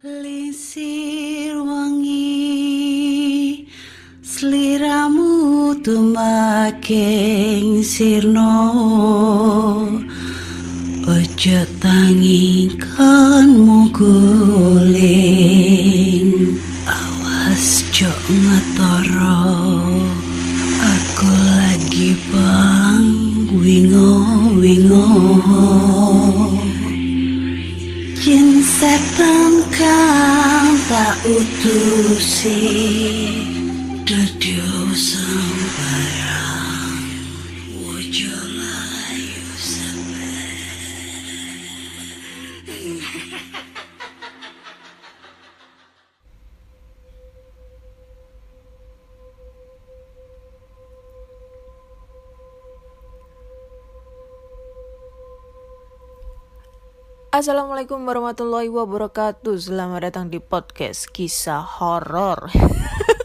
Lisir wangi Seliramu tumaking sirno. Ojo tangi kan muguling Awas jok ngetoro. Aku lagi bang wingo wingo. Jin setan kang tak Dadio Assalamualaikum warahmatullahi wabarakatuh. Selamat datang di podcast kisah horor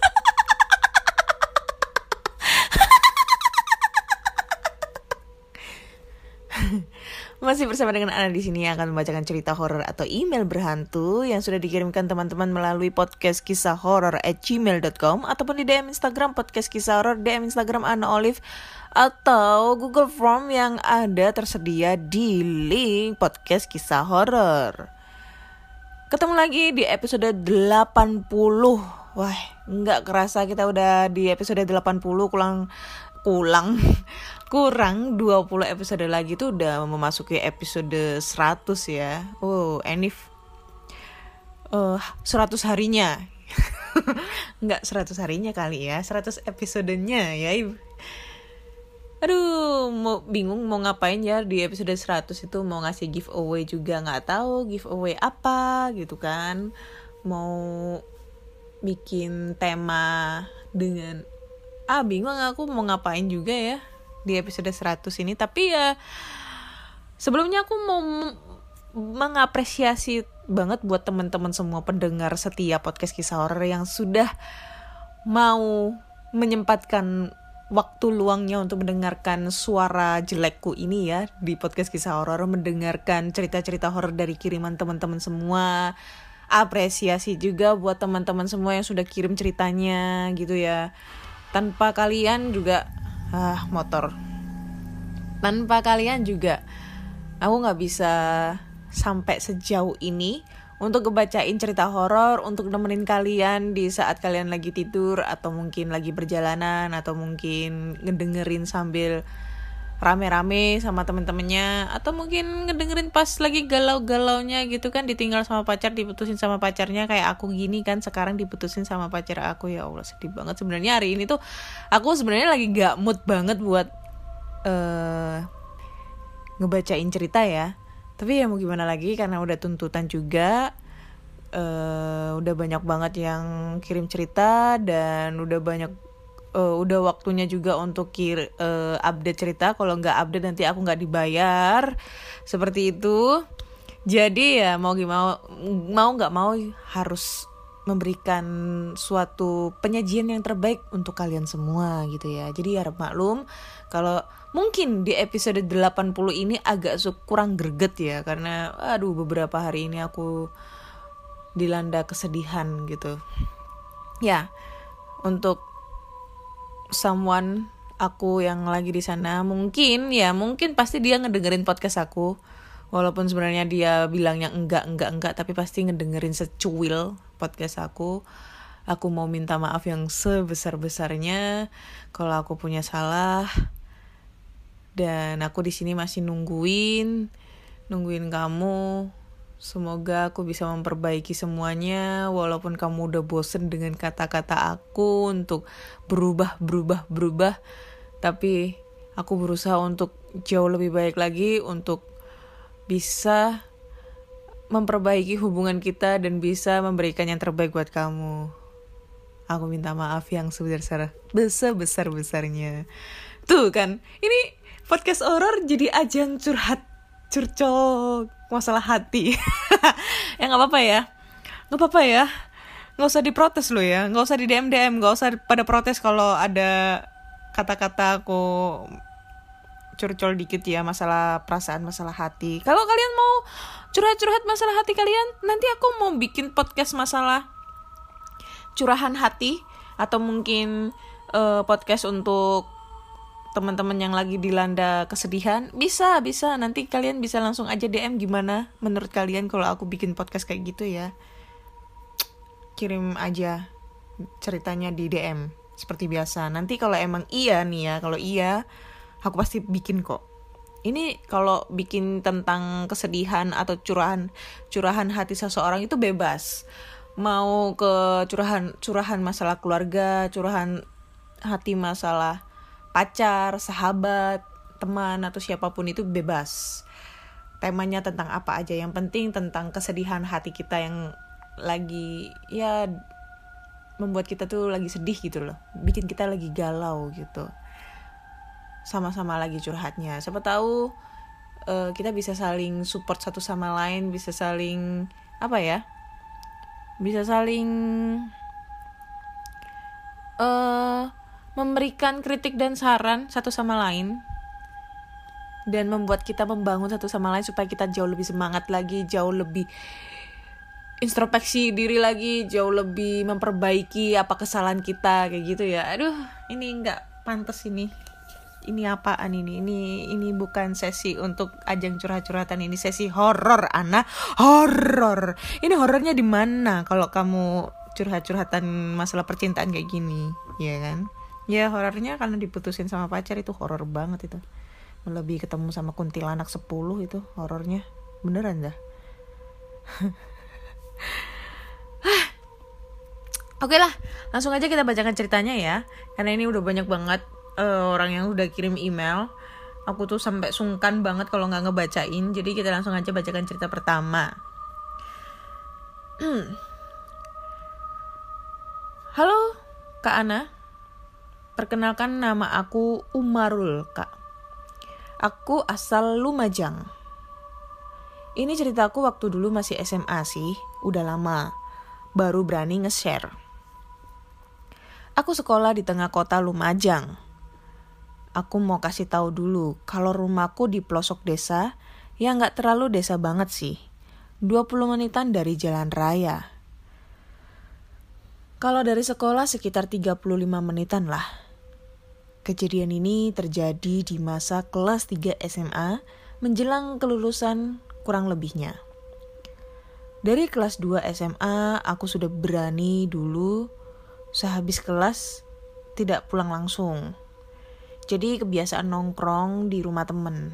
Masih bersama dengan Ana di sini akan membacakan cerita horor atau email berhantu yang sudah dikirimkan teman-teman melalui podcast kisah horor at gmail.com ataupun di DM Instagram podcast kisah horor, DM Instagram Ana Olive atau Google Form yang ada tersedia di link podcast kisah horor. Ketemu lagi di episode 80. Wah, nggak kerasa kita udah di episode 80 kurang kurang kurang 20 episode lagi tuh udah memasuki episode 100 ya. Oh, Enif uh, 100 harinya. Nggak 100 harinya kali ya, 100 episodenya ya. Aduh, mau bingung mau ngapain ya di episode 100 itu mau ngasih giveaway juga nggak tahu giveaway apa gitu kan. Mau bikin tema dengan ah bingung aku mau ngapain juga ya di episode 100 ini. Tapi ya sebelumnya aku mau mengapresiasi banget buat teman-teman semua pendengar setia podcast kisah horor yang sudah mau menyempatkan waktu luangnya untuk mendengarkan suara jelekku ini ya di podcast kisah horor mendengarkan cerita-cerita horor dari kiriman teman-teman semua. Apresiasi juga buat teman-teman semua yang sudah kirim ceritanya gitu ya tanpa kalian juga ah motor. Tanpa kalian juga aku nggak bisa sampai sejauh ini untuk ngebacain cerita horor untuk nemenin kalian di saat kalian lagi tidur atau mungkin lagi perjalanan atau mungkin ngedengerin sambil rame-rame sama temen-temennya atau mungkin ngedengerin pas lagi galau-galaunya gitu kan ditinggal sama pacar diputusin sama pacarnya kayak aku gini kan sekarang diputusin sama pacar aku. Ya Allah sedih banget. Sebenarnya hari ini tuh aku sebenarnya lagi gak mood banget buat uh, ngebacain cerita ya. Tapi ya mau gimana lagi karena udah tuntutan juga uh, udah banyak banget yang kirim cerita dan udah banyak uh, udah waktunya juga untuk kir uh, update cerita kalau nggak update nanti aku nggak dibayar seperti itu jadi ya mau gimana mau nggak mau harus memberikan suatu penyajian yang terbaik untuk kalian semua gitu ya. Jadi harap maklum kalau mungkin di episode 80 ini agak kurang greget ya karena aduh beberapa hari ini aku dilanda kesedihan gitu. Ya, untuk someone aku yang lagi di sana mungkin ya mungkin pasti dia ngedengerin podcast aku. Walaupun sebenarnya dia bilangnya enggak enggak enggak tapi pasti ngedengerin secuil podcast aku. Aku mau minta maaf yang sebesar besarnya kalau aku punya salah. Dan aku di sini masih nungguin nungguin kamu Semoga aku bisa memperbaiki semuanya walaupun kamu udah bosen dengan kata-kata aku untuk berubah, berubah, berubah. Tapi aku berusaha untuk jauh lebih baik lagi untuk bisa memperbaiki hubungan kita dan bisa memberikan yang terbaik buat kamu. Aku minta maaf yang sebesar besar besarnya. Tuh kan, ini podcast horor jadi ajang curhat curcol masalah hati. Ya nggak apa-apa ya. Nggak apa-apa ya. Nggak usah diprotes lo ya. Nggak usah di dm dm nggak usah pada protes kalau ada kata-kata aku curcol dikit ya masalah perasaan masalah hati. Kalau kalian mau curhat-curhat masalah hati kalian, nanti aku mau bikin podcast masalah curahan hati atau mungkin uh, podcast untuk teman-teman yang lagi dilanda kesedihan bisa bisa. Nanti kalian bisa langsung aja DM gimana menurut kalian kalau aku bikin podcast kayak gitu ya. Kirim aja ceritanya di DM seperti biasa. Nanti kalau emang iya nih ya kalau iya aku pasti bikin kok. Ini kalau bikin tentang kesedihan atau curahan curahan hati seseorang itu bebas. Mau ke curahan curahan masalah keluarga curahan hati masalah pacar, sahabat, teman atau siapa pun itu bebas. Temanya tentang apa aja, yang penting tentang kesedihan hati kita yang lagi ya membuat kita tuh lagi sedih gitu loh, bikin kita lagi galau gitu. Sama-sama lagi curhatnya. Siapa tahu uh, kita bisa saling support satu sama lain, bisa saling apa ya? Bisa saling uh, memberikan kritik dan saran satu sama lain dan membuat kita membangun satu sama lain supaya kita jauh lebih semangat lagi, jauh lebih introspeksi diri lagi, jauh lebih memperbaiki apa kesalahan kita kayak gitu ya. Aduh, ini nggak pantas ini. Ini apaan ini? Ini ini bukan sesi untuk ajang curhat-curhatan ini sesi horor, Ana. Horor. Ini horornya di mana kalau kamu curhat-curhatan masalah percintaan kayak gini, ya kan? Ya horornya karena diputusin sama pacar itu horor banget itu lebih ketemu sama kuntilanak 10 itu horornya beneran dah Oke lah, langsung aja kita bacakan ceritanya ya. Karena ini udah banyak banget uh, orang yang udah kirim email. Aku tuh sampai sungkan banget kalau nggak ngebacain. Jadi kita langsung aja bacakan cerita pertama. Halo, Kak Ana. Perkenalkan nama aku Umarul, Kak. Aku asal Lumajang. Ini ceritaku waktu dulu masih SMA sih, udah lama. Baru berani nge-share. Aku sekolah di tengah kota Lumajang. Aku mau kasih tahu dulu kalau rumahku di pelosok desa, ya nggak terlalu desa banget sih. 20 menitan dari jalan raya. Kalau dari sekolah sekitar 35 menitan lah. Kejadian ini terjadi di masa kelas 3 SMA menjelang kelulusan kurang lebihnya. Dari kelas 2 SMA, aku sudah berani dulu sehabis kelas tidak pulang langsung. Jadi kebiasaan nongkrong di rumah temen.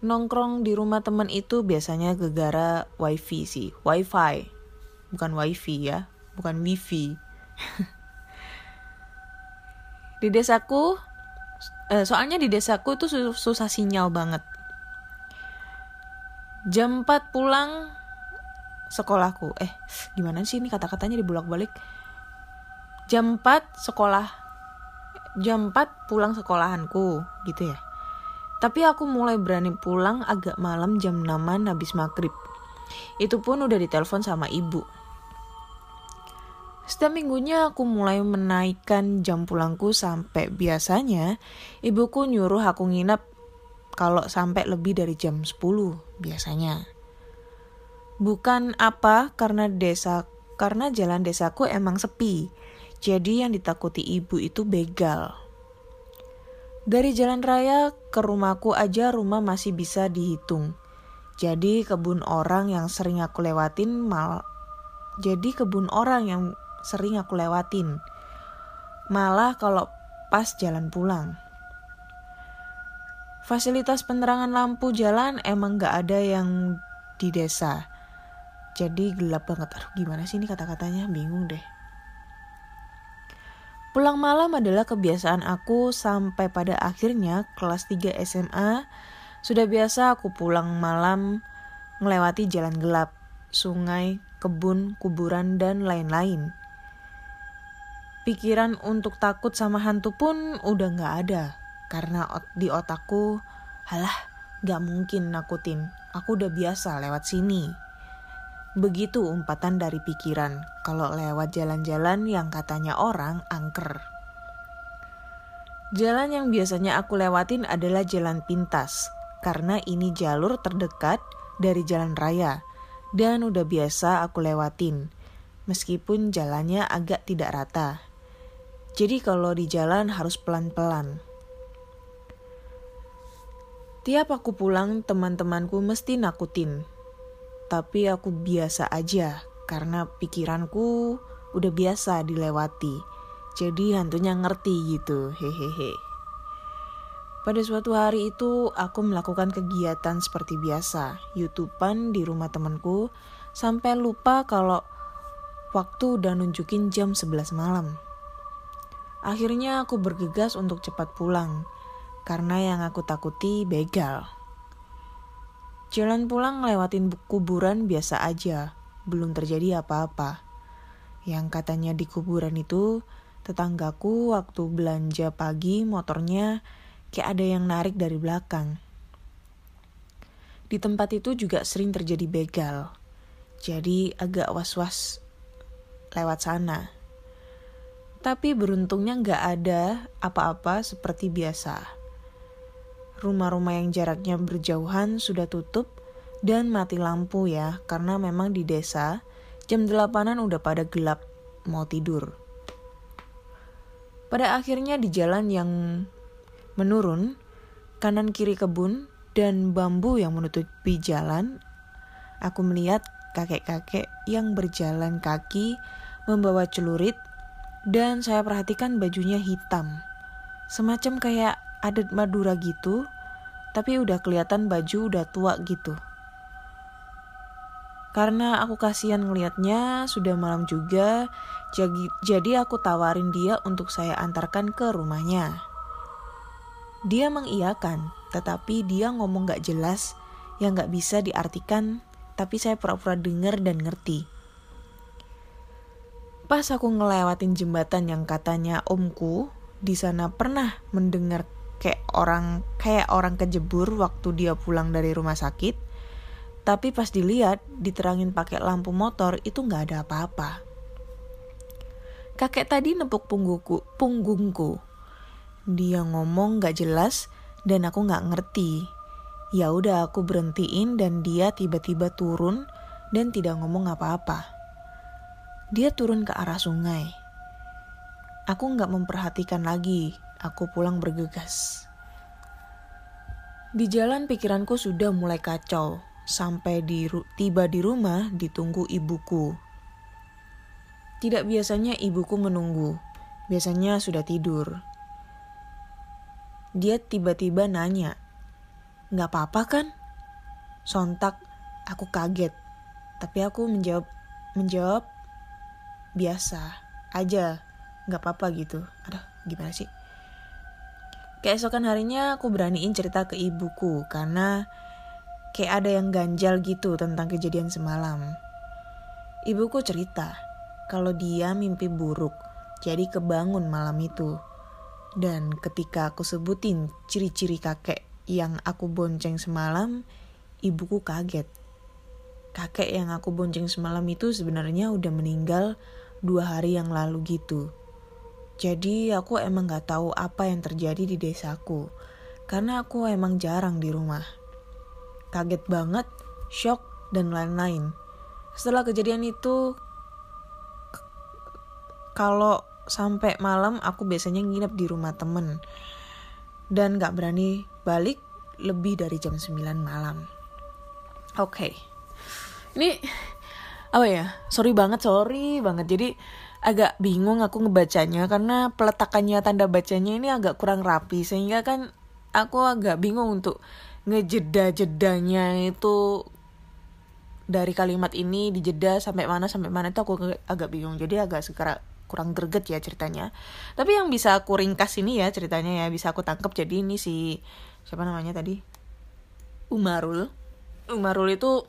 Nongkrong di rumah temen itu biasanya gegara wifi sih, wifi. Bukan wifi ya, bukan wifi. di desaku eh, soalnya di desaku itu susah sinyal banget. Jam 4 pulang sekolahku. Eh gimana sih ini kata-katanya dibulak-balik? Jam 4 sekolah jam 4 pulang sekolahanku gitu ya. Tapi aku mulai berani pulang agak malam jam 6 habis maghrib. Itu pun udah ditelepon sama ibu setiap minggunya aku mulai menaikkan jam pulangku sampai biasanya ibuku nyuruh aku nginap kalau sampai lebih dari jam 10 biasanya. Bukan apa karena desa karena jalan desaku emang sepi. Jadi yang ditakuti ibu itu begal. Dari jalan raya ke rumahku aja rumah masih bisa dihitung. Jadi kebun orang yang sering aku lewatin mal jadi kebun orang yang sering aku lewatin. Malah kalau pas jalan pulang. Fasilitas penerangan lampu jalan emang gak ada yang di desa. Jadi gelap banget. Aduh gimana sih ini kata-katanya? Bingung deh. Pulang malam adalah kebiasaan aku sampai pada akhirnya kelas 3 SMA sudah biasa aku pulang malam melewati jalan gelap, sungai, kebun, kuburan, dan lain-lain pikiran untuk takut sama hantu pun udah gak ada. Karena di otakku, halah gak mungkin nakutin. Aku udah biasa lewat sini. Begitu umpatan dari pikiran kalau lewat jalan-jalan yang katanya orang angker. Jalan yang biasanya aku lewatin adalah jalan pintas, karena ini jalur terdekat dari jalan raya, dan udah biasa aku lewatin, meskipun jalannya agak tidak rata. Jadi kalau di jalan harus pelan-pelan. Tiap aku pulang, teman-temanku mesti nakutin. Tapi aku biasa aja, karena pikiranku udah biasa dilewati jadi hantunya ngerti gitu, hehehe. Pada suatu hari itu aku melakukan kegiatan seperti biasa, youtubean di rumah temanku sampai lupa kalau waktu udah nunjukin jam 11 malam. Akhirnya aku bergegas untuk cepat pulang, karena yang aku takuti begal. Jalan pulang lewatin kuburan biasa aja, belum terjadi apa-apa. Yang katanya di kuburan itu Tetanggaku waktu belanja pagi motornya kayak ada yang narik dari belakang. Di tempat itu juga sering terjadi begal. Jadi agak was-was lewat sana. Tapi beruntungnya nggak ada apa-apa seperti biasa. Rumah-rumah yang jaraknya berjauhan sudah tutup dan mati lampu ya, karena memang di desa jam delapanan udah pada gelap mau tidur. Pada akhirnya di jalan yang menurun, kanan kiri kebun dan bambu yang menutupi jalan, aku melihat kakek-kakek yang berjalan kaki membawa celurit dan saya perhatikan bajunya hitam. Semacam kayak adat Madura gitu, tapi udah kelihatan baju udah tua gitu. Karena aku kasihan ngelihatnya, sudah malam juga, jadi, aku tawarin dia untuk saya antarkan ke rumahnya. Dia mengiyakan, tetapi dia ngomong gak jelas yang gak bisa diartikan, tapi saya pura-pura denger dan ngerti. Pas aku ngelewatin jembatan yang katanya omku di sana pernah mendengar kayak orang kayak orang kejebur waktu dia pulang dari rumah sakit tapi pas dilihat, diterangin pakai lampu motor itu nggak ada apa-apa. Kakek tadi nepuk punggungku, punggungku. Dia ngomong nggak jelas dan aku nggak ngerti. Ya udah aku berhentiin dan dia tiba-tiba turun dan tidak ngomong apa-apa. Dia turun ke arah sungai. Aku nggak memperhatikan lagi. Aku pulang bergegas. Di jalan pikiranku sudah mulai kacau. Sampai di, tiba di rumah ditunggu ibuku. Tidak biasanya ibuku menunggu, biasanya sudah tidur. Dia tiba-tiba nanya, Gak apa-apa kan? Sontak aku kaget, tapi aku menjawab, menjawab biasa aja, gak apa-apa gitu. Aduh, gimana sih? Keesokan harinya aku beraniin cerita ke ibuku karena kayak ada yang ganjal gitu tentang kejadian semalam. Ibuku cerita kalau dia mimpi buruk, jadi kebangun malam itu. Dan ketika aku sebutin ciri-ciri kakek yang aku bonceng semalam, ibuku kaget. Kakek yang aku bonceng semalam itu sebenarnya udah meninggal dua hari yang lalu gitu. Jadi aku emang gak tahu apa yang terjadi di desaku, karena aku emang jarang di rumah kaget banget, shock, dan lain-lain. Setelah kejadian itu, kalau sampai malam aku biasanya nginep di rumah temen dan gak berani balik lebih dari jam 9 malam. Oke, okay. Ini apa ya? Sorry banget, sorry banget. Jadi agak bingung aku ngebacanya karena peletakannya tanda bacanya ini agak kurang rapi. Sehingga kan aku agak bingung untuk ngejeda-jedanya itu dari kalimat ini dijeda sampai mana sampai mana itu aku agak bingung. Jadi agak segera kurang greget ya ceritanya. Tapi yang bisa aku ringkas ini ya ceritanya ya bisa aku tangkap jadi ini si siapa namanya tadi? Umarul. Umarul itu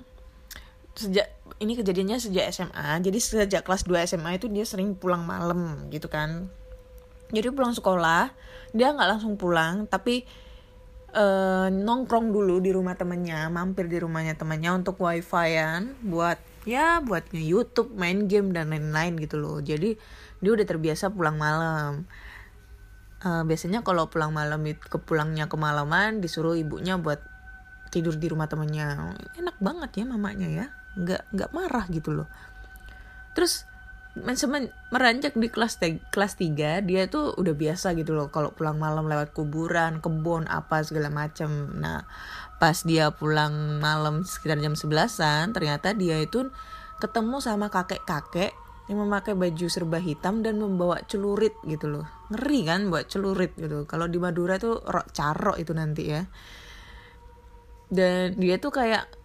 sejak ini kejadiannya sejak SMA jadi sejak kelas 2 SMA itu dia sering pulang malam gitu kan jadi pulang sekolah dia nggak langsung pulang tapi uh, nongkrong dulu di rumah temennya, mampir di rumahnya temennya untuk wifi-an buat ya buat nge YouTube, main game dan lain-lain gitu loh. Jadi dia udah terbiasa pulang malam. Eh, biasanya kalau pulang malam ke pulangnya kemalaman disuruh ibunya buat tidur di rumah temennya enak banget ya mamanya ya nggak nggak marah gitu loh. Terus meranjak di kelas kelas 3 dia tuh udah biasa gitu loh. Kalau pulang malam lewat kuburan kebun apa segala macam nah pas dia pulang malam sekitar jam 11an ternyata dia itu ketemu sama kakek-kakek yang memakai baju serba hitam dan membawa celurit gitu loh. Ngeri kan buat celurit gitu. Kalau di Madura tuh rok carok itu nanti ya. Dan dia tuh kayak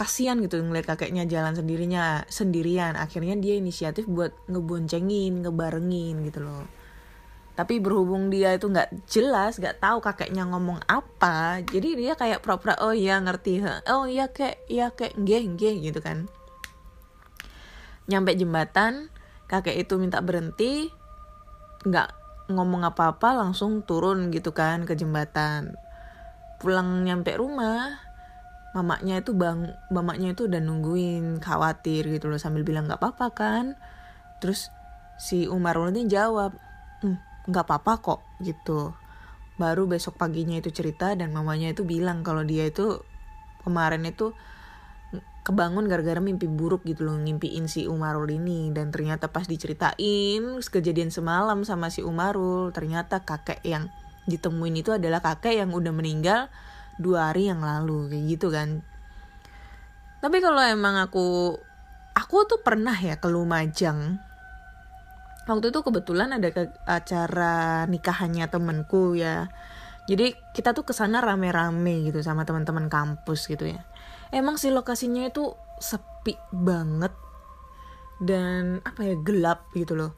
kasihan gitu ngeliat kakeknya jalan sendirinya sendirian. Akhirnya dia inisiatif buat ngeboncengin ngebarengin gitu loh. Tapi berhubung dia itu nggak jelas nggak tahu kakeknya ngomong apa jadi dia kayak pura-pura oh iya ngerti oh iya kek iya kek nggih nggih gitu kan. Nyampe jembatan kakek itu minta berhenti nggak ngomong apa-apa langsung turun gitu kan ke jembatan. Pulang nyampe rumah mamanya itu bang mamanya itu udah nungguin khawatir gitu loh sambil bilang nggak apa-apa kan? Terus si Umar ini jawab hm, nggak apa-apa kok gitu. Baru besok paginya itu cerita dan mamanya itu bilang kalau dia itu kemarin itu kebangun gara-gara mimpi buruk gitu loh ngimpiin si Umarul ini. Dan ternyata pas diceritain kejadian semalam sama si Umarul ternyata kakek yang ditemuin itu adalah kakek yang udah meninggal dua hari yang lalu kayak gitu kan. Tapi kalau emang aku aku tuh pernah ya ke Lumajang. Waktu itu kebetulan ada ke acara nikahannya temenku ya. Jadi kita tuh ke sana rame-rame gitu sama teman-teman kampus gitu ya. Emang sih lokasinya itu sepi banget dan apa ya gelap gitu loh.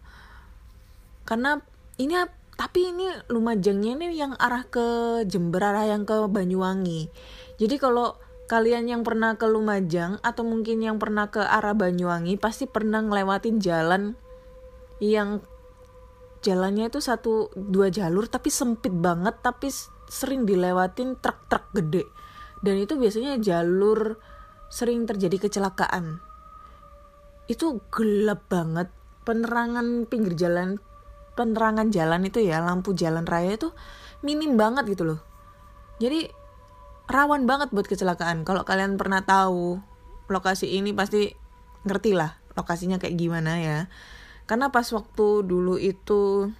Karena ini tapi ini Lumajangnya ini yang arah ke Jember arah yang ke Banyuwangi. Jadi kalau kalian yang pernah ke Lumajang atau mungkin yang pernah ke arah Banyuwangi pasti pernah ngelewatin jalan yang jalannya itu satu dua jalur tapi sempit banget tapi sering dilewatin truk-truk gede. Dan itu biasanya jalur sering terjadi kecelakaan. Itu gelap banget. Penerangan pinggir jalan penerangan jalan itu ya lampu jalan raya itu minim banget gitu loh. Jadi rawan banget buat kecelakaan. Kalau kalian pernah tahu lokasi ini pasti ngerti lah lokasinya kayak gimana ya. Karena pas waktu dulu itu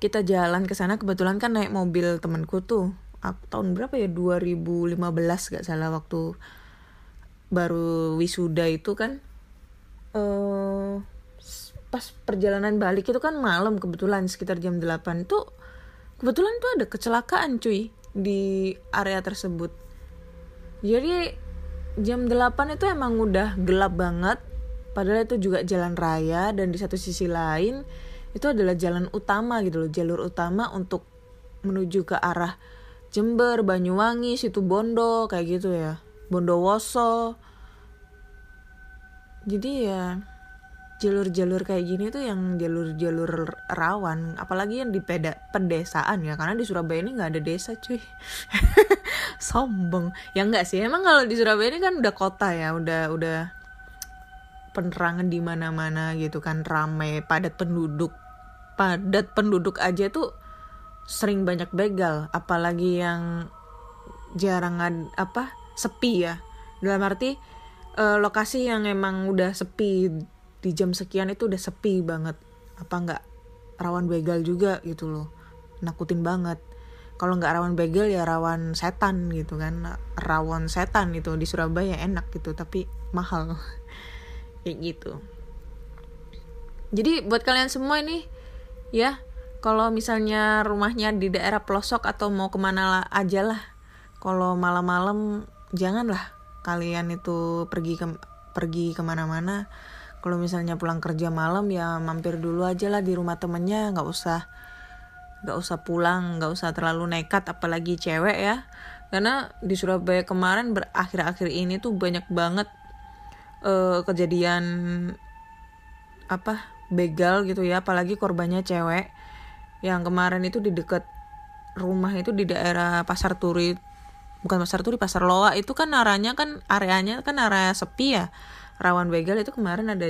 kita jalan ke sana kebetulan kan naik mobil temanku tuh tahun berapa ya? 2015 gak salah waktu baru wisuda itu kan. Uh, pas perjalanan balik itu kan malam kebetulan sekitar jam 8 tuh kebetulan tuh ada kecelakaan cuy di area tersebut. Jadi jam 8 itu emang udah gelap banget. Padahal itu juga jalan raya dan di satu sisi lain itu adalah jalan utama gitu loh jalur utama untuk menuju ke arah Jember, Banyuwangi, situ Bondo kayak gitu ya. Bondowoso. Jadi ya jalur-jalur kayak gini tuh yang jalur-jalur rawan apalagi yang di peda pedesaan ya karena di Surabaya ini nggak ada desa cuy. Sombong. Ya enggak sih emang kalau di Surabaya ini kan udah kota ya udah udah penerangan di mana-mana gitu kan ramai padat penduduk padat penduduk aja tuh sering banyak begal apalagi yang jarang apa sepi ya. Dalam arti uh, lokasi yang emang udah sepi di jam sekian itu udah sepi banget. Apa nggak rawan begal juga gitu loh. Nakutin banget. Kalau nggak rawan begal ya rawan setan gitu kan. Rawan setan itu di Surabaya enak gitu tapi mahal. Kayak gitu. Jadi buat kalian semua ini ya kalau misalnya rumahnya di daerah pelosok atau mau ke mana aja lah. Kalau malam-malam janganlah kalian itu pergi ke pergi ke mana-mana kalau misalnya pulang kerja malam ya mampir dulu aja lah di rumah temennya. Nggak usah nggak usah pulang nggak usah terlalu nekat apalagi cewek ya. Karena di Surabaya kemarin berakhir-akhir ini tuh banyak banget uh, kejadian apa begal gitu ya. Apalagi korbannya cewek yang kemarin itu di dekat rumah itu di daerah Pasar Turi bukan Pasar Turi Pasar Loa. Itu kan arahnya kan areanya kan area sepi ya rawan begal itu kemarin ada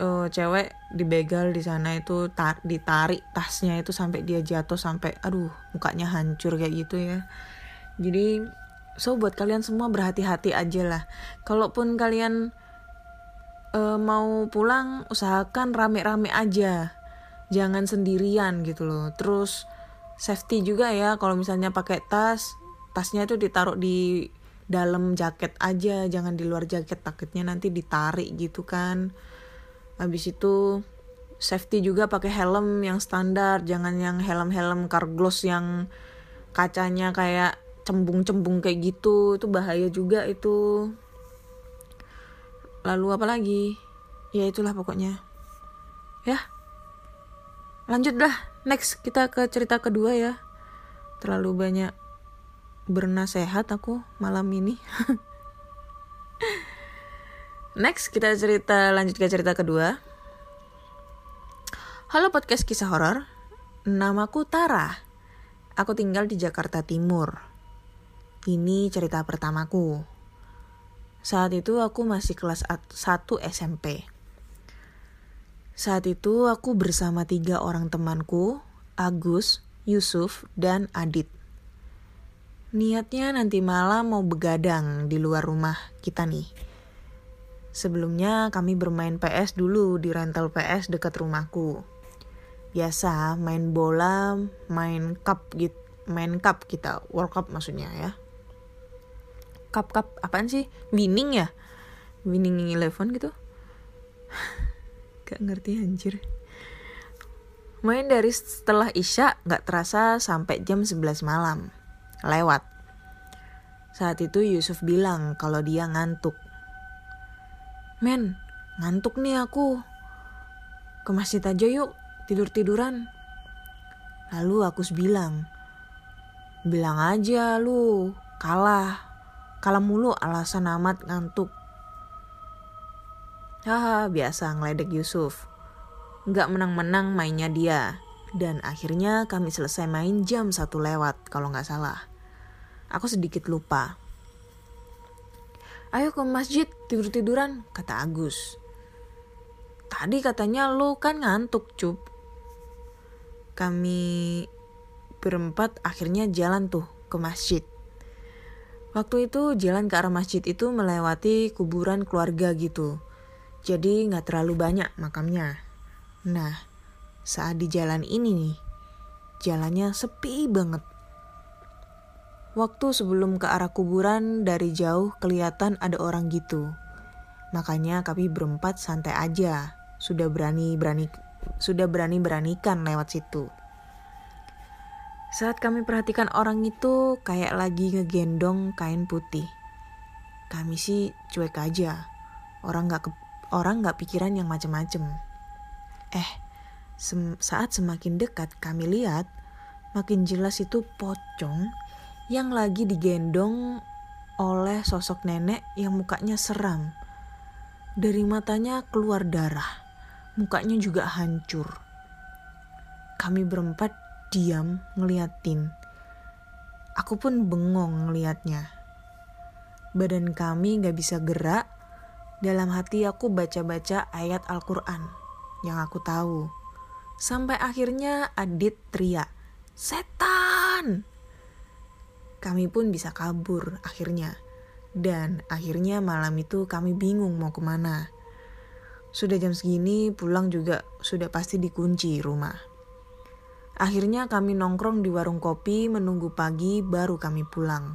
eh, cewek dibegal di sana itu tar ditarik tasnya itu sampai dia jatuh sampai aduh mukanya hancur kayak gitu ya. Jadi so buat kalian semua berhati-hati aja lah. Kalaupun kalian eh, mau pulang usahakan rame-rame aja. Jangan sendirian gitu loh. Terus safety juga ya kalau misalnya pakai tas tasnya itu ditaruh di dalam jaket aja jangan di luar jaket takutnya nanti ditarik gitu kan. Habis itu safety juga pakai helm yang standar jangan yang helm-helm carglass yang kacanya kayak cembung-cembung kayak gitu. Itu bahaya juga itu. Lalu apa lagi? Ya itulah pokoknya. Ya lanjut dah. Next kita ke cerita kedua ya. Terlalu banyak bernasehat aku malam ini. Next kita cerita lanjut ke cerita kedua. Halo podcast kisah horor. Namaku Tara. Aku tinggal di Jakarta Timur. Ini cerita pertamaku. Saat itu aku masih kelas 1 SMP. Saat itu aku bersama tiga orang temanku, Agus, Yusuf, dan Adit. Niatnya nanti malam mau begadang di luar rumah kita nih. Sebelumnya kami bermain PS dulu di rental PS dekat rumahku. Biasa main bola, main cup gitu, main cup kita, World Cup maksudnya ya. Cup cup apaan sih? Winning ya? Winning Eleven gitu? Gak ngerti anjir. Main dari setelah Isya gak terasa sampai jam 11 malam lewat. Saat itu Yusuf bilang kalau dia ngantuk. Men, ngantuk nih aku. Ke masjid aja yuk, tidur-tiduran. Lalu aku bilang, bilang aja lu, kalah. Kalah mulu alasan amat ngantuk. Haha, biasa ngeledek Yusuf. Nggak menang-menang mainnya dia. Dan akhirnya kami selesai main jam satu lewat kalau nggak salah. Aku sedikit lupa. Ayo ke masjid tidur-tiduran, kata Agus. Tadi katanya lo kan ngantuk, cup. Kami berempat akhirnya jalan tuh ke masjid. Waktu itu jalan ke arah masjid itu melewati kuburan keluarga gitu. Jadi nggak terlalu banyak makamnya. Nah, saat di jalan ini nih, jalannya sepi banget. Waktu sebelum ke arah kuburan dari jauh kelihatan ada orang gitu. Makanya kami berempat santai aja. Sudah berani berani sudah berani beranikan lewat situ. Saat kami perhatikan orang itu kayak lagi ngegendong kain putih. Kami sih cuek aja. Orang nggak orang nggak pikiran yang macem-macem. Eh, sem saat semakin dekat kami lihat, makin jelas itu pocong yang lagi digendong oleh sosok nenek yang mukanya seram. Dari matanya keluar darah, mukanya juga hancur. Kami berempat diam ngeliatin. Aku pun bengong ngeliatnya. Badan kami gak bisa gerak. Dalam hati aku baca-baca ayat Al-Quran yang aku tahu. Sampai akhirnya Adit teriak, Setan! Kami pun bisa kabur akhirnya. Dan akhirnya malam itu kami bingung mau ke mana. Sudah jam segini pulang juga sudah pasti dikunci rumah. Akhirnya kami nongkrong di warung kopi menunggu pagi baru kami pulang.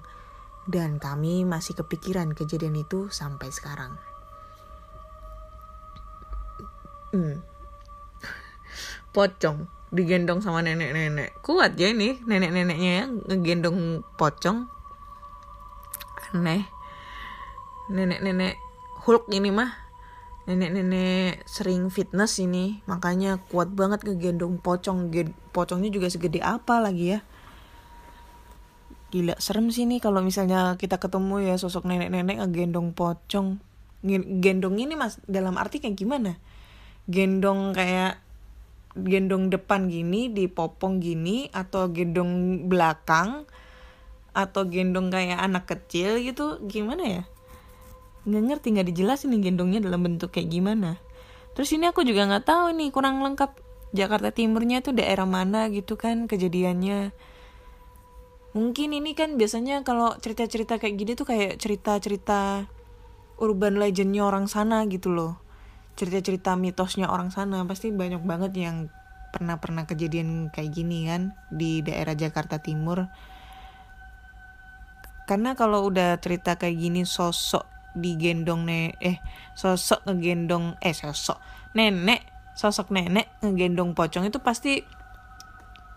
Dan kami masih kepikiran kejadian itu sampai sekarang. Hmm. Pocong digendong sama nenek-nenek. Kuat ya ini nenek-neneknya ya ngegendong pocong. Aneh. Nenek-nenek Hulk ini mah nenek-nenek sering fitness ini makanya kuat banget ngegendong pocong. Pocongnya juga segede apa lagi ya. Gila serem sih nih kalau misalnya kita ketemu ya sosok nenek-nenek ngegendong pocong. Gendong ini mas dalam arti kayak gimana? Gendong kayak gendong depan gini dipopong gini atau gendong belakang atau gendong kayak anak kecil gitu gimana ya? Nggak ngerti nggak dijelasin nih gendongnya dalam bentuk kayak gimana. Terus ini aku juga nggak tahu nih kurang lengkap Jakarta Timurnya itu daerah mana gitu kan kejadiannya. Mungkin ini kan biasanya kalau cerita-cerita kayak gini tuh kayak cerita-cerita urban legendnya orang sana gitu loh cerita-cerita mitosnya orang sana pasti banyak banget yang pernah-pernah kejadian kayak gini kan di daerah Jakarta Timur. Karena kalau udah cerita kayak gini sosok digendong ne eh sosok ngegendong eh sosok nenek sosok nenek ngegendong pocong itu pasti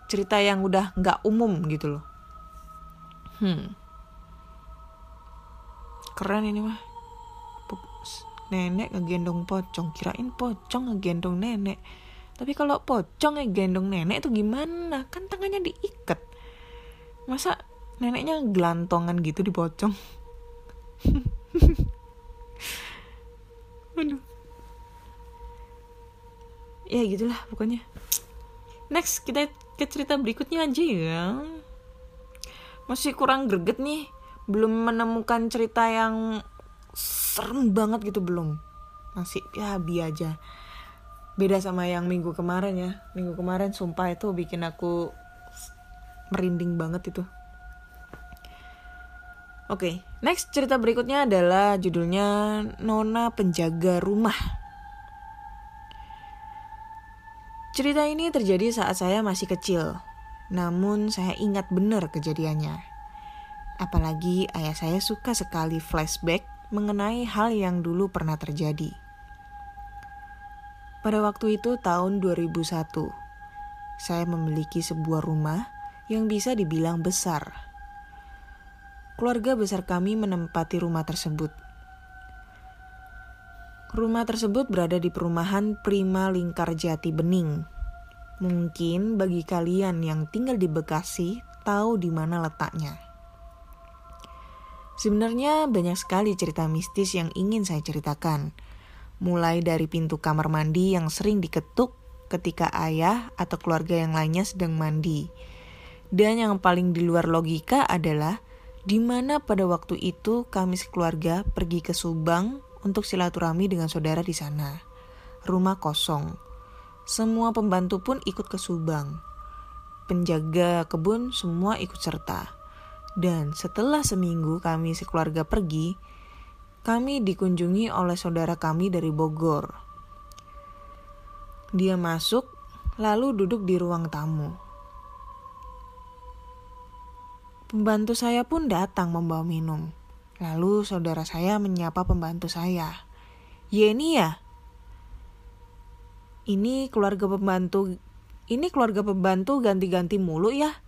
cerita yang udah nggak umum gitu loh. Hmm. Keren ini mah nenek ngegendong pocong. Kirain pocong ngegendong nenek. Tapi kalau pocong ngegendong nenek itu gimana? Kan tangannya diikat. Masa neneknya gelantongan gitu di pocong? Aduh. Ya gitulah pokoknya. Next kita ke cerita berikutnya aja ya. Masih kurang greget nih. Belum menemukan cerita yang serem banget gitu belum masih ya bi aja beda sama yang minggu kemarin ya minggu kemarin sumpah itu bikin aku merinding banget itu Oke, next cerita berikutnya adalah judulnya Nona Penjaga Rumah. Cerita ini terjadi saat saya masih kecil, namun saya ingat benar kejadiannya. Apalagi ayah saya suka sekali flashback mengenai hal yang dulu pernah terjadi. Pada waktu itu tahun 2001, saya memiliki sebuah rumah yang bisa dibilang besar keluarga besar kami menempati rumah tersebut. Rumah tersebut berada di perumahan Prima Lingkar Jati Bening. Mungkin bagi kalian yang tinggal di Bekasi tahu di mana letaknya. Sebenarnya banyak sekali cerita mistis yang ingin saya ceritakan. Mulai dari pintu kamar mandi yang sering diketuk ketika ayah atau keluarga yang lainnya sedang mandi. Dan yang paling di luar logika adalah di mana pada waktu itu kami sekeluarga pergi ke Subang untuk silaturahmi dengan saudara di sana. Rumah kosong. Semua pembantu pun ikut ke Subang. Penjaga kebun semua ikut serta. Dan setelah seminggu kami sekeluarga pergi, kami dikunjungi oleh saudara kami dari Bogor. Dia masuk, lalu duduk di ruang tamu. Pembantu saya pun datang membawa minum. Lalu saudara saya menyapa pembantu saya. Yeni ya? Ini keluarga pembantu ini keluarga pembantu ganti-ganti mulu ya.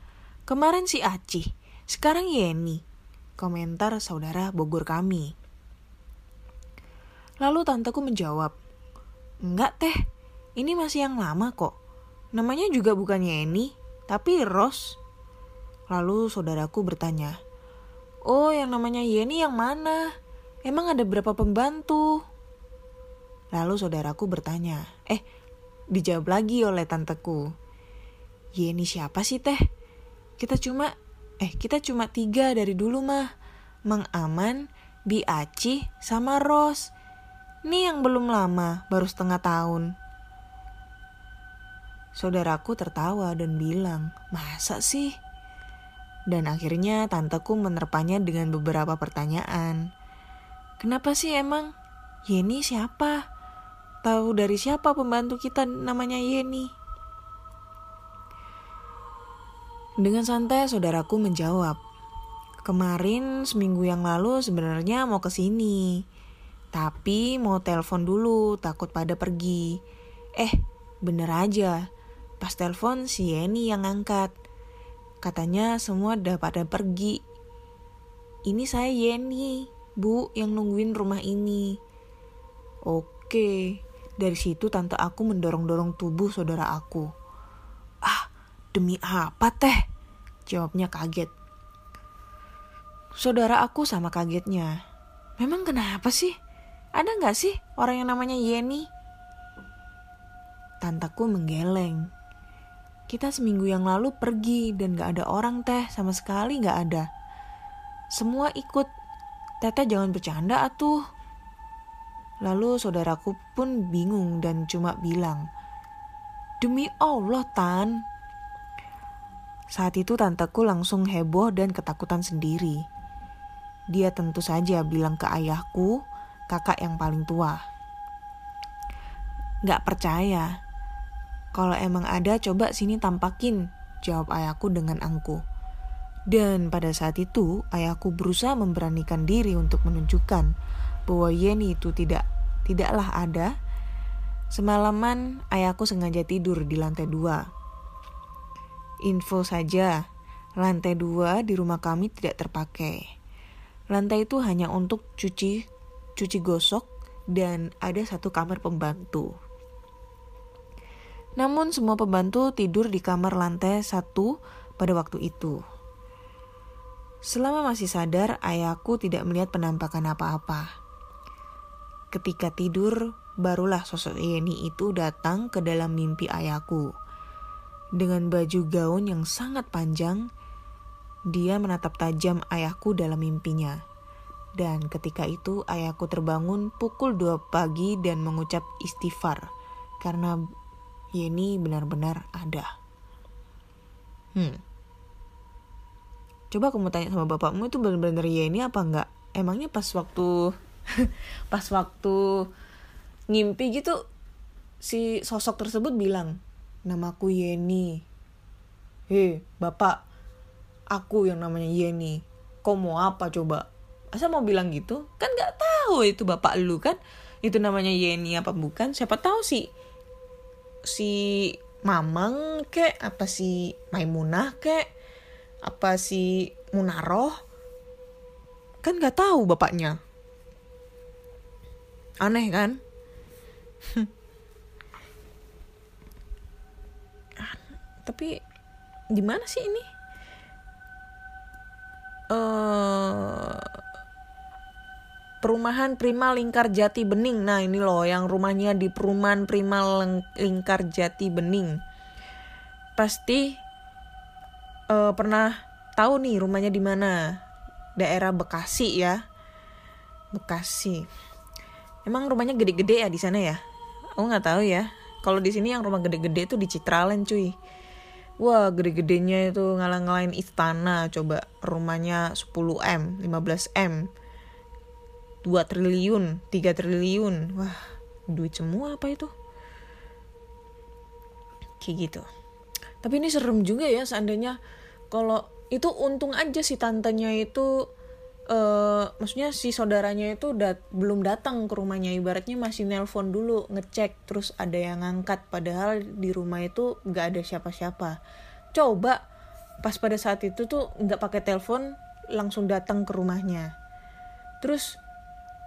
Kemarin si Aci, sekarang Yeni. Komentar saudara Bogor kami. Lalu tanteku menjawab, Enggak teh, ini masih yang lama kok. Namanya juga bukan Yeni, tapi Ros. Lalu saudaraku bertanya, Oh yang namanya Yeni yang mana? Emang ada berapa pembantu? Lalu saudaraku bertanya, eh dijawab lagi oleh tanteku. Yeni siapa sih teh? Kita cuma, eh kita cuma tiga dari dulu mah. Mang Aman, Bi Aci, sama Ros. Nih yang belum lama, baru setengah tahun. Saudaraku tertawa dan bilang, masa sih? Dan akhirnya tanteku menerpanya dengan beberapa pertanyaan. Kenapa sih emang? Yeni siapa? Tahu dari siapa pembantu kita namanya Yeni? Dengan santai saudaraku menjawab, Kemarin seminggu yang lalu sebenarnya mau ke sini. Tapi mau telepon dulu, takut pada pergi. Eh, bener aja. Pas telepon si Yeni yang angkat. Katanya semua udah pada pergi. Ini saya Yeni, Bu, yang nungguin rumah ini. Oke, dari situ tante aku mendorong-dorong tubuh saudara aku. Demi apa teh? Jawabnya kaget. Saudara aku sama kagetnya. Memang kenapa sih? Ada nggak sih orang yang namanya Yeni? Tantaku menggeleng. Kita seminggu yang lalu pergi dan gak ada orang teh sama sekali gak ada. Semua ikut. Teteh jangan bercanda atuh. Lalu saudaraku pun bingung dan cuma bilang, Demi Allah Tan. Saat itu tanteku langsung heboh dan ketakutan sendiri. Dia tentu saja bilang ke ayahku, kakak yang paling tua. Gak percaya. Kalau emang ada coba sini tampakin, jawab ayahku dengan angkuh. Dan pada saat itu ayahku berusaha memberanikan diri untuk menunjukkan bahwa Yeni itu tidak tidaklah ada. Semalaman ayahku sengaja tidur di lantai dua. Info saja, lantai dua di rumah kami tidak terpakai. Lantai itu hanya untuk cuci cuci gosok dan ada satu kamar pembantu. Namun semua pembantu tidur di kamar lantai satu pada waktu itu. Selama masih sadar, ayahku tidak melihat penampakan apa-apa. Ketika tidur, barulah sosok Yeni itu datang ke dalam mimpi ayahku. Dengan baju gaun yang sangat panjang, dia menatap tajam ayahku dalam mimpinya. Dan ketika itu ayahku terbangun pukul 2 pagi dan mengucap istighfar karena Yeni benar-benar ada. Hmm. Coba kamu tanya sama bapakmu itu benar-benar Yeni apa enggak? Emangnya pas waktu pas waktu ngimpi gitu si sosok tersebut bilang, "Namaku Yeni." Hei, bapak, aku yang namanya Yeni. Kau mau apa coba? Asa mau bilang gitu? Kan nggak tahu itu bapak lu kan. Itu namanya Yeni apa bukan? Siapa tahu sih si Mamang kek apa si Maimunah kek apa si Munaroh kan nggak tahu bapaknya aneh kan tapi gimana sih ini uh, Perumahan Prima Lingkar Jati Bening. Nah, ini loh yang rumahnya di Perumahan Prima Lingkar Jati Bening. Pasti uh, pernah tahu nih rumahnya di mana? Daerah Bekasi ya. Bekasi. Emang rumahnya gede-gede ya di sana ya? Aku nggak tahu ya. Kalau di sini yang rumah gede-gede itu di Citraland cuy. Wah, gede-gedenya itu ngalang-ngalain istana. Coba rumahnya 10M, 15M 2 triliun, 3 triliun. Wah, duit semua apa itu? Kayak gitu. Tapi ini serem juga ya seandainya kalau itu untung aja si tantenya itu uh, maksudnya si saudaranya itu dat belum datang ke rumahnya. Ibaratnya masih nelpon dulu ngecek terus ada yang ngangkat. Padahal di rumah itu nggak ada siapa-siapa. Coba pas pada saat itu tuh nggak pakai telepon langsung datang ke rumahnya. Terus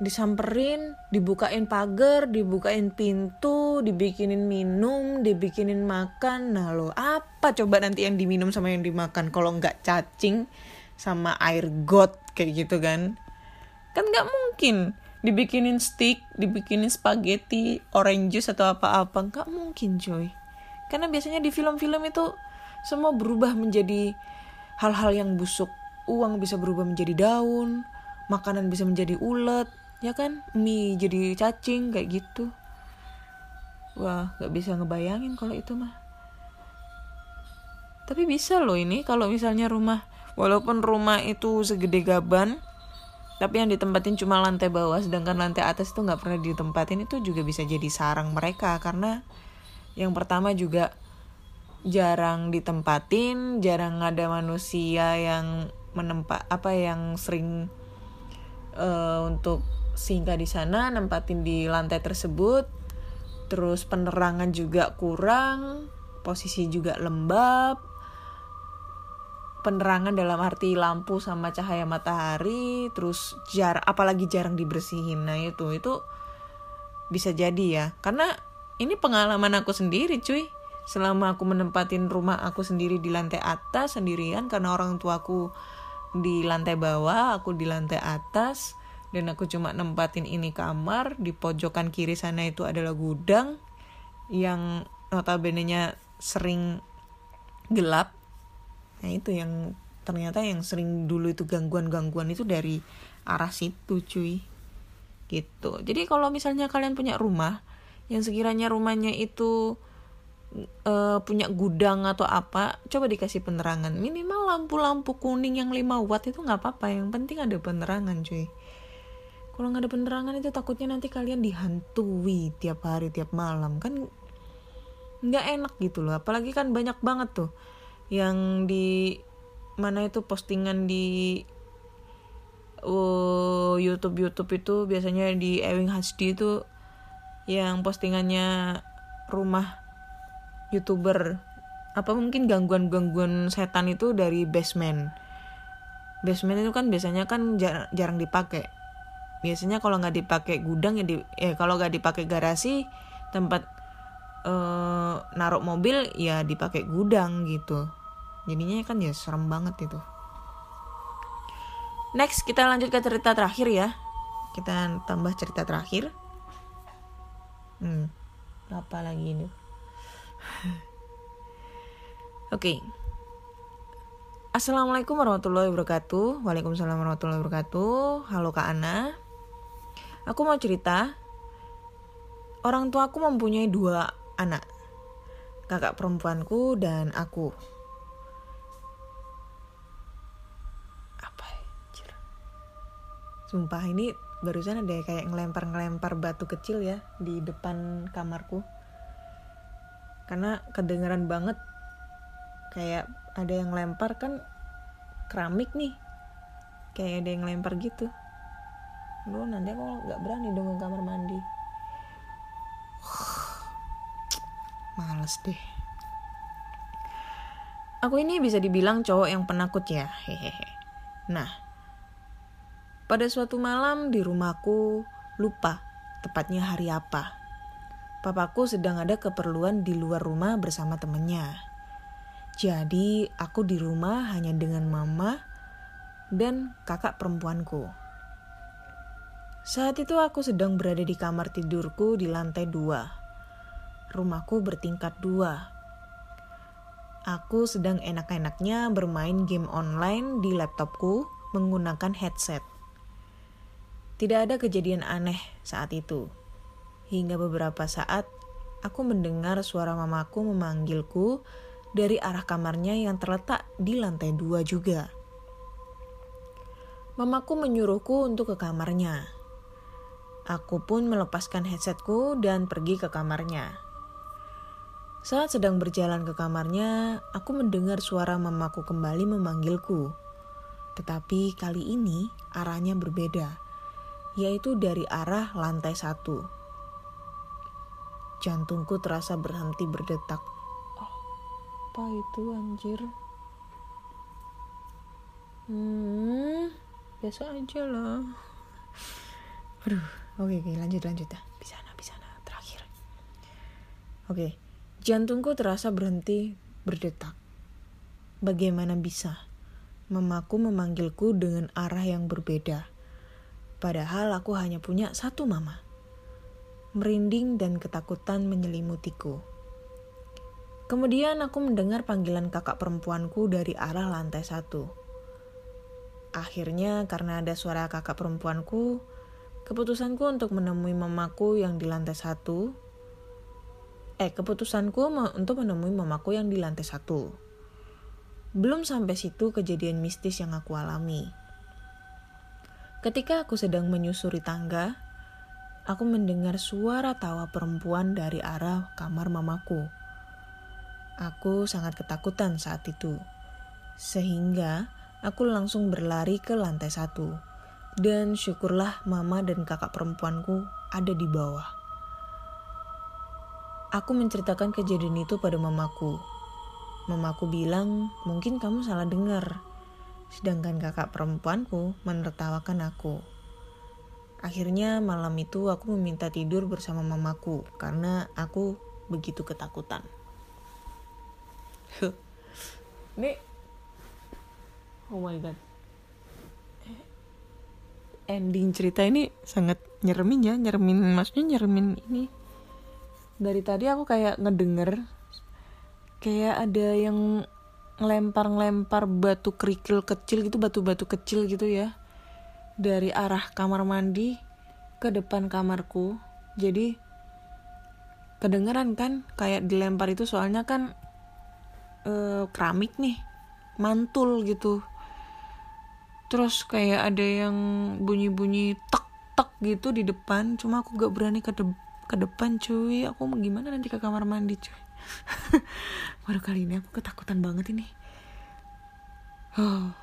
disamperin, dibukain pagar, dibukain pintu, dibikinin minum, dibikinin makan. Nah lo apa coba nanti yang diminum sama yang dimakan? Kalau nggak cacing sama air got kayak gitu kan? Kan nggak mungkin dibikinin steak, dibikinin spaghetti, orange juice atau apa-apa nggak mungkin coy. Karena biasanya di film-film itu semua berubah menjadi hal-hal yang busuk. Uang bisa berubah menjadi daun, makanan bisa menjadi ulet, ya kan mie jadi cacing kayak gitu wah nggak bisa ngebayangin kalau itu mah tapi bisa loh ini kalau misalnya rumah walaupun rumah itu segede gaban tapi yang ditempatin cuma lantai bawah sedangkan lantai atas itu nggak pernah ditempatin itu juga bisa jadi sarang mereka karena yang pertama juga jarang ditempatin jarang ada manusia yang menempat apa yang sering uh, untuk sehingga di sana nempatin di lantai tersebut. Terus penerangan juga kurang posisi juga lembab penerangan dalam arti lampu sama cahaya matahari terus jar apalagi jarang dibersihin. Nah itu itu bisa jadi ya. Karena ini pengalaman aku sendiri cuy. Selama aku menempatin rumah aku sendiri di lantai atas sendirian karena orang tuaku di lantai bawah aku di lantai atas dan aku cuma nempatin ini kamar di pojokan kiri sana itu adalah gudang yang notabene-nya sering gelap nah itu yang ternyata yang sering dulu itu gangguan-gangguan itu dari arah situ cuy. Gitu. Jadi kalau misalnya kalian punya rumah yang sekiranya rumahnya itu uh, punya gudang atau apa coba dikasih penerangan. Minimal lampu-lampu kuning yang 5 watt itu nggak apa-apa yang penting ada penerangan cuy. Kalau nggak ada penerangan itu takutnya nanti kalian dihantui tiap hari tiap malam. Kan nggak enak gitu loh apalagi kan banyak banget tuh yang di mana itu postingan di uh, YouTube YouTube itu biasanya di Ewing HD itu yang postingannya rumah youtuber. Apa mungkin gangguan-gangguan setan itu dari basement? Basement itu kan biasanya kan jar jarang dipakai. Biasanya kalau nggak dipakai gudang ya di eh kalau nggak dipakai garasi tempat eh, naruh mobil ya dipakai gudang gitu jadinya kan ya serem banget itu next kita lanjut ke cerita terakhir ya kita tambah cerita terakhir hmm apa lagi ini Oke. Okay. Assalamualaikum warahmatullahi wabarakatuh. Waalaikumsalam warahmatullahi wabarakatuh. Halo Kak Ana. Aku mau cerita. Orang tua aku mempunyai dua anak. Kakak perempuanku dan aku. Apa ya? Sumpah ini barusan ada kayak ngelempar-ngelempar batu kecil ya di depan kamarku. Karena kedengeran banget kayak ada yang lempar kan keramik nih. Kayak ada yang lempar gitu. Lu nanti aku nggak berani dong ke kamar mandi. Males deh. Aku ini bisa dibilang cowok yang penakut ya hehehe. Nah pada suatu malam di rumahku lupa tepatnya hari apa papaku sedang ada keperluan di luar rumah bersama temennya. Jadi aku di rumah hanya dengan mama dan kakak perempuanku. Saat itu aku sedang berada di kamar tidurku di lantai dua. Rumahku bertingkat dua. Aku sedang enak-enaknya bermain game online di laptopku menggunakan headset. Tidak ada kejadian aneh saat itu. Hingga beberapa saat, aku mendengar suara mamaku memanggilku dari arah kamarnya yang terletak di lantai dua juga. Mamaku menyuruhku untuk ke kamarnya. Aku pun melepaskan headsetku dan pergi ke kamarnya. Saat sedang berjalan ke kamarnya, aku mendengar suara mamaku kembali memanggilku. Tetapi kali ini arahnya berbeda, yaitu dari arah lantai satu. Jantungku terasa berhenti berdetak. Apa itu anjir? Hmm, biasa aja lah. Aduh, oke oke lanjut lanjut ya. Bisa sana bisa sana terakhir. Oke, jantungku terasa berhenti berdetak. Bagaimana bisa? Mamaku memanggilku dengan arah yang berbeda. Padahal aku hanya punya satu mama merinding dan ketakutan menyelimutiku. Kemudian aku mendengar panggilan kakak perempuanku dari arah lantai satu. Akhirnya karena ada suara kakak perempuanku, keputusanku untuk menemui mamaku yang di lantai satu. Eh, keputusanku untuk menemui mamaku yang di lantai satu. Belum sampai situ kejadian mistis yang aku alami. Ketika aku sedang menyusuri tangga, aku mendengar suara tawa perempuan dari arah kamar mamaku. Aku sangat ketakutan saat itu, sehingga aku langsung berlari ke lantai satu. Dan syukurlah mama dan kakak perempuanku ada di bawah. Aku menceritakan kejadian itu pada mamaku. Mamaku bilang, mungkin kamu salah dengar. Sedangkan kakak perempuanku menertawakan aku. Akhirnya malam itu aku meminta tidur bersama mamaku karena aku begitu ketakutan. Ini Oh my god. Ending cerita ini sangat nyeremin ya, nyeremin maksudnya nyeremin ini. Dari tadi aku kayak ngedenger kayak ada yang ngelempar-ngelempar batu kerikil kecil gitu, batu-batu kecil gitu ya dari arah kamar mandi ke depan kamarku. Jadi kedengeran kan kayak dilempar itu soalnya kan eh, keramik nih mantul gitu. Terus kayak ada yang bunyi-bunyi tek tek gitu di depan cuma aku gak berani ke, de ke depan cuy. Aku mau gimana nanti ke kamar mandi cuy baru kali ini aku ketakutan banget ini. Oh.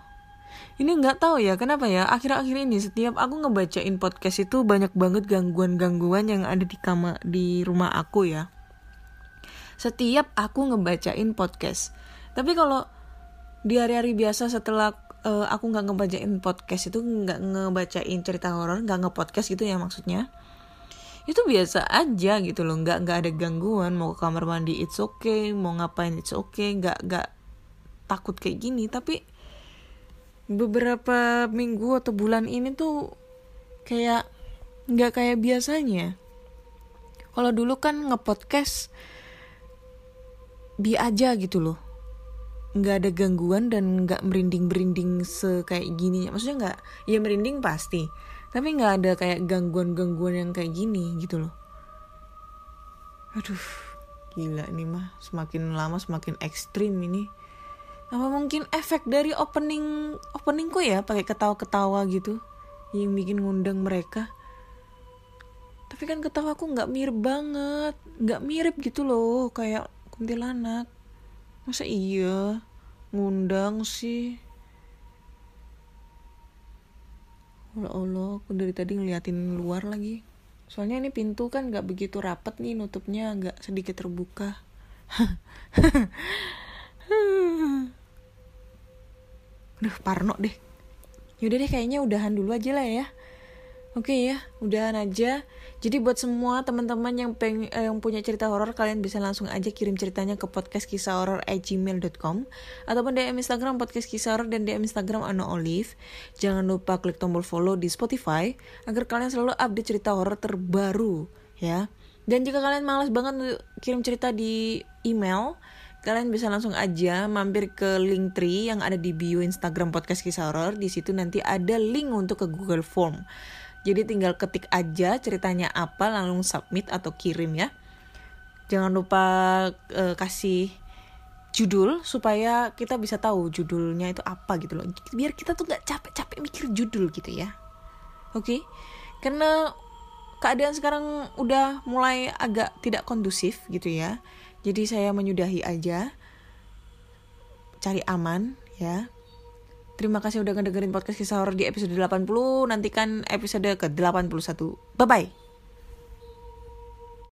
ini nggak tahu ya kenapa ya? Akhir-akhir ini setiap aku ngebacain podcast itu banyak banget gangguan-gangguan yang ada di kamar di rumah aku ya. Setiap aku ngebacain podcast. Tapi kalau di hari-hari biasa setelah uh, aku nggak ngebacain podcast itu nggak ngebacain cerita horor nggak ngepodcast gitu ya maksudnya itu biasa aja gitu loh. Nggak nggak ada gangguan. Mau ke kamar mandi it's okay. Mau ngapain it's okay. Nggak nggak takut kayak gini. Tapi beberapa minggu atau bulan ini tuh kayak nggak kayak biasanya. Kalau dulu kan ngepodcast bi aja gitu loh. Nggak ada gangguan dan nggak merinding merinding sekayak gini maksudnya nggak ya merinding pasti tapi nggak ada kayak gangguan gangguan yang kayak gini gitu loh. Aduh gila ini mah semakin lama semakin ekstrim ini. Apa mungkin efek dari opening openingku ya pakai ketawa ketawa gitu yang bikin ngundang mereka. Tapi kan ketawa aku nggak mirip banget nggak mirip gitu loh kayak kuntilanak. Masa iya? Ngundang sih Allah Allah aku dari tadi ngeliatin luar lagi. Soalnya ini pintu kan nggak begitu rapet nih nutupnya agak sedikit terbuka. Duh parno deh. Yaudah deh kayaknya udahan dulu aja lah ya Oke okay ya, udahan aja. Jadi buat semua teman-teman yang peng eh, yang punya cerita horor kalian bisa langsung aja kirim ceritanya ke podcast kisah horor gmail.com ataupun DM Instagram podcast kisah horor dan DM Instagram Ano Olive. Jangan lupa klik tombol follow di Spotify agar kalian selalu update cerita horor terbaru ya. Dan jika kalian malas banget kirim cerita di email, kalian bisa langsung aja mampir ke link tree yang ada di bio Instagram podcast kisah horor. Di situ nanti ada link untuk ke Google Form. Jadi tinggal ketik aja ceritanya apa lalu submit atau kirim ya. Jangan lupa uh, kasih judul supaya kita bisa tahu judulnya itu apa gitu loh. Biar kita tuh nggak capek-capek mikir judul gitu ya. Oke? Okay? Karena keadaan sekarang udah mulai agak tidak kondusif gitu ya. Jadi saya menyudahi aja. Cari aman ya Terima kasih udah ngedengerin podcast kisah horor di episode 80. Nantikan episode ke-81. Bye-bye.